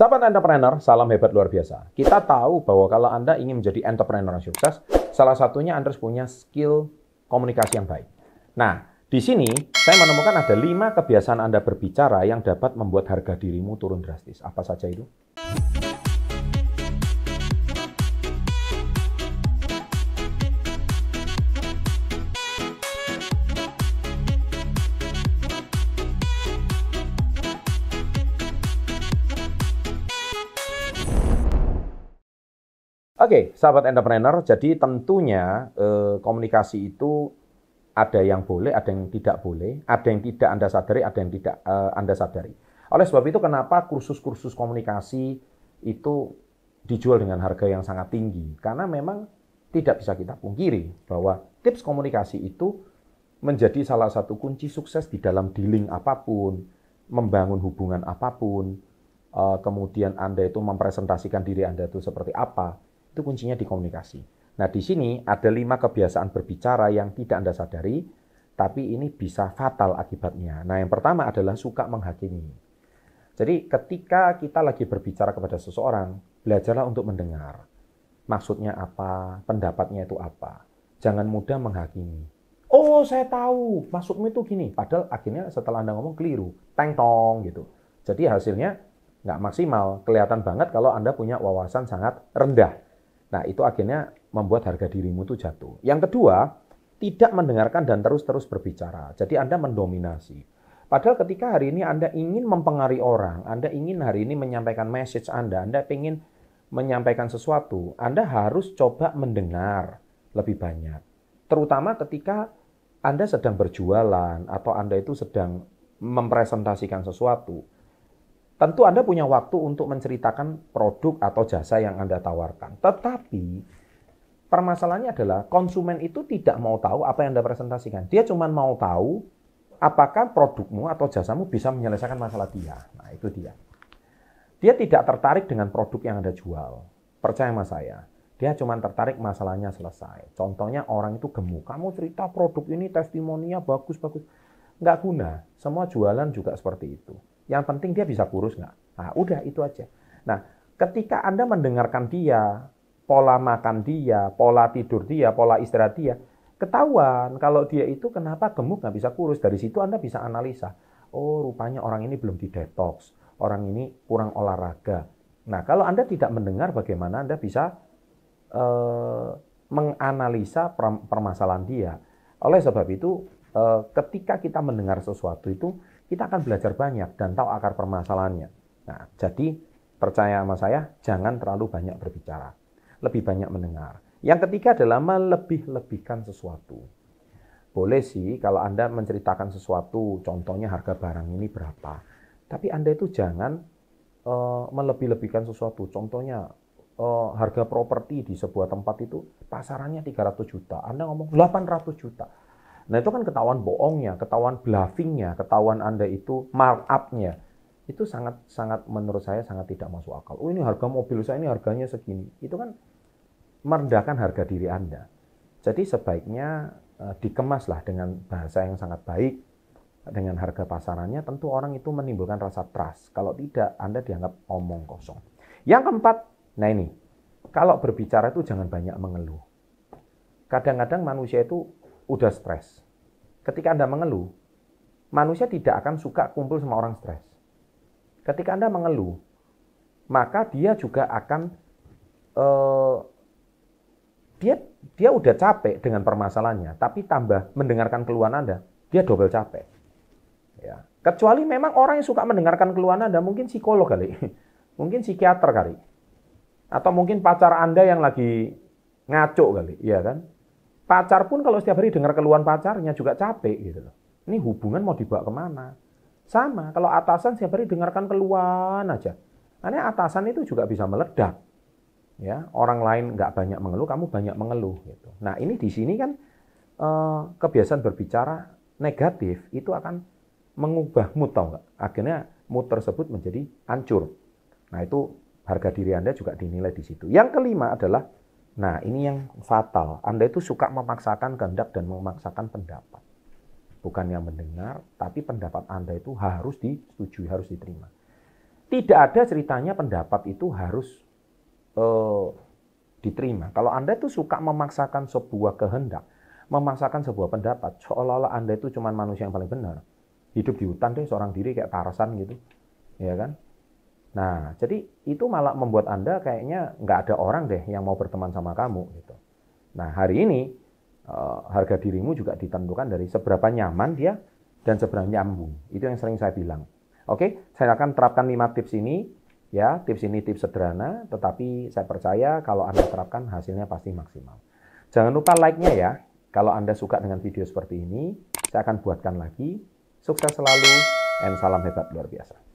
Sahabat entrepreneur, salam hebat luar biasa. Kita tahu bahwa kalau Anda ingin menjadi entrepreneur yang sukses, salah satunya Anda harus punya skill komunikasi yang baik. Nah, di sini saya menemukan ada lima kebiasaan Anda berbicara yang dapat membuat harga dirimu turun drastis. Apa saja itu? Oke, sahabat entrepreneur, jadi tentunya eh, komunikasi itu ada yang boleh, ada yang tidak boleh, ada yang tidak Anda sadari, ada yang tidak eh, Anda sadari. Oleh sebab itu kenapa kursus-kursus komunikasi itu dijual dengan harga yang sangat tinggi? Karena memang tidak bisa kita pungkiri bahwa tips komunikasi itu menjadi salah satu kunci sukses di dalam dealing apa pun, membangun hubungan apa pun, eh, kemudian Anda itu mempresentasikan diri Anda itu seperti apa itu kuncinya di komunikasi. Nah, di sini ada lima kebiasaan berbicara yang tidak Anda sadari, tapi ini bisa fatal akibatnya. Nah, yang pertama adalah suka menghakimi. Jadi, ketika kita lagi berbicara kepada seseorang, belajarlah untuk mendengar. Maksudnya apa? Pendapatnya itu apa? Jangan mudah menghakimi. Oh, saya tahu. Maksudmu itu gini. Padahal akhirnya setelah Anda ngomong keliru. Teng tong gitu. Jadi hasilnya nggak maksimal. Kelihatan banget kalau Anda punya wawasan sangat rendah. Nah, itu akhirnya membuat harga dirimu itu jatuh. Yang kedua, tidak mendengarkan dan terus-terus berbicara. Jadi Anda mendominasi. Padahal ketika hari ini Anda ingin mempengaruhi orang, Anda ingin hari ini menyampaikan message Anda, Anda ingin menyampaikan sesuatu, Anda harus coba mendengar lebih banyak. Terutama ketika Anda sedang berjualan atau Anda itu sedang mempresentasikan sesuatu Tentu Anda punya waktu untuk menceritakan produk atau jasa yang Anda tawarkan. Tetapi permasalahannya adalah konsumen itu tidak mau tahu apa yang Anda presentasikan. Dia cuma mau tahu apakah produkmu atau jasamu bisa menyelesaikan masalah dia. Nah, itu dia. Dia tidak tertarik dengan produk yang Anda jual. Percaya sama saya. Dia cuma tertarik masalahnya selesai. Contohnya orang itu gemuk. Kamu cerita produk ini testimoninya bagus-bagus. Nggak guna. Semua jualan juga seperti itu. Yang penting dia bisa kurus nggak? Nah, udah itu aja. Nah, ketika Anda mendengarkan dia, pola makan dia, pola tidur dia, pola istirahat dia, ketahuan kalau dia itu kenapa gemuk nggak bisa kurus. Dari situ Anda bisa analisa. Oh, rupanya orang ini belum didetox. Orang ini kurang olahraga. Nah, kalau Anda tidak mendengar, bagaimana Anda bisa uh, menganalisa permasalahan dia? Oleh sebab itu, uh, ketika kita mendengar sesuatu itu, kita akan belajar banyak dan tahu akar permasalahannya. Nah, jadi percaya sama saya, jangan terlalu banyak berbicara. Lebih banyak mendengar. Yang ketiga adalah melebih-lebihkan sesuatu. Boleh sih kalau Anda menceritakan sesuatu, contohnya harga barang ini berapa. Tapi Anda itu jangan uh, melebih-lebihkan sesuatu. Contohnya uh, harga properti di sebuah tempat itu pasarannya 300 juta. Anda ngomong 800 juta Nah itu kan ketahuan bohongnya, ketahuan bluffingnya, ketahuan Anda itu markup-nya. Itu sangat sangat menurut saya sangat tidak masuk akal. Oh ini harga mobil saya ini harganya segini. Itu kan merendahkan harga diri Anda. Jadi sebaiknya uh, dikemaslah dengan bahasa yang sangat baik, dengan harga pasarannya, tentu orang itu menimbulkan rasa trust. Kalau tidak, Anda dianggap omong kosong. Yang keempat, nah ini, kalau berbicara itu jangan banyak mengeluh. Kadang-kadang manusia itu udah stres. Ketika Anda mengeluh, manusia tidak akan suka kumpul sama orang stres. Ketika Anda mengeluh, maka dia juga akan uh, dia dia udah capek dengan permasalahannya, tapi tambah mendengarkan keluhan Anda, dia double capek. Ya. Kecuali memang orang yang suka mendengarkan keluhan Anda, mungkin psikolog kali, mungkin psikiater kali, atau mungkin pacar Anda yang lagi ngaco kali, ya kan? Pacar pun kalau setiap hari dengar keluhan pacarnya juga capek gitu loh. Ini hubungan mau dibawa ke mana? Sama, kalau atasan setiap hari dengarkan keluhan aja. Karena atasan itu juga bisa meledak. Ya, orang lain nggak banyak mengeluh, kamu banyak mengeluh. Gitu. Nah ini di sini kan eh, kebiasaan berbicara negatif itu akan mengubah mood tau nggak? Akhirnya mood tersebut menjadi hancur. Nah itu harga diri Anda juga dinilai di situ. Yang kelima adalah Nah, ini yang fatal. Anda itu suka memaksakan kehendak dan memaksakan pendapat. Bukan yang mendengar, tapi pendapat Anda itu harus disetujui, harus diterima. Tidak ada ceritanya pendapat itu harus uh, diterima. Kalau Anda tuh suka memaksakan sebuah kehendak, memaksakan sebuah pendapat, seolah-olah Anda itu cuma manusia yang paling benar. Hidup di hutan deh seorang diri kayak Tarzan gitu. Ya kan? Nah, jadi itu malah membuat Anda kayaknya nggak ada orang deh yang mau berteman sama kamu gitu. Nah, hari ini uh, harga dirimu juga ditentukan dari seberapa nyaman dia dan seberapa nyambung. Itu yang sering saya bilang. Oke, saya akan terapkan 5 tips ini. Ya, tips ini tips sederhana, tetapi saya percaya kalau Anda terapkan hasilnya pasti maksimal. Jangan lupa like-nya ya. Kalau Anda suka dengan video seperti ini, saya akan buatkan lagi. Sukses selalu, and salam hebat luar biasa.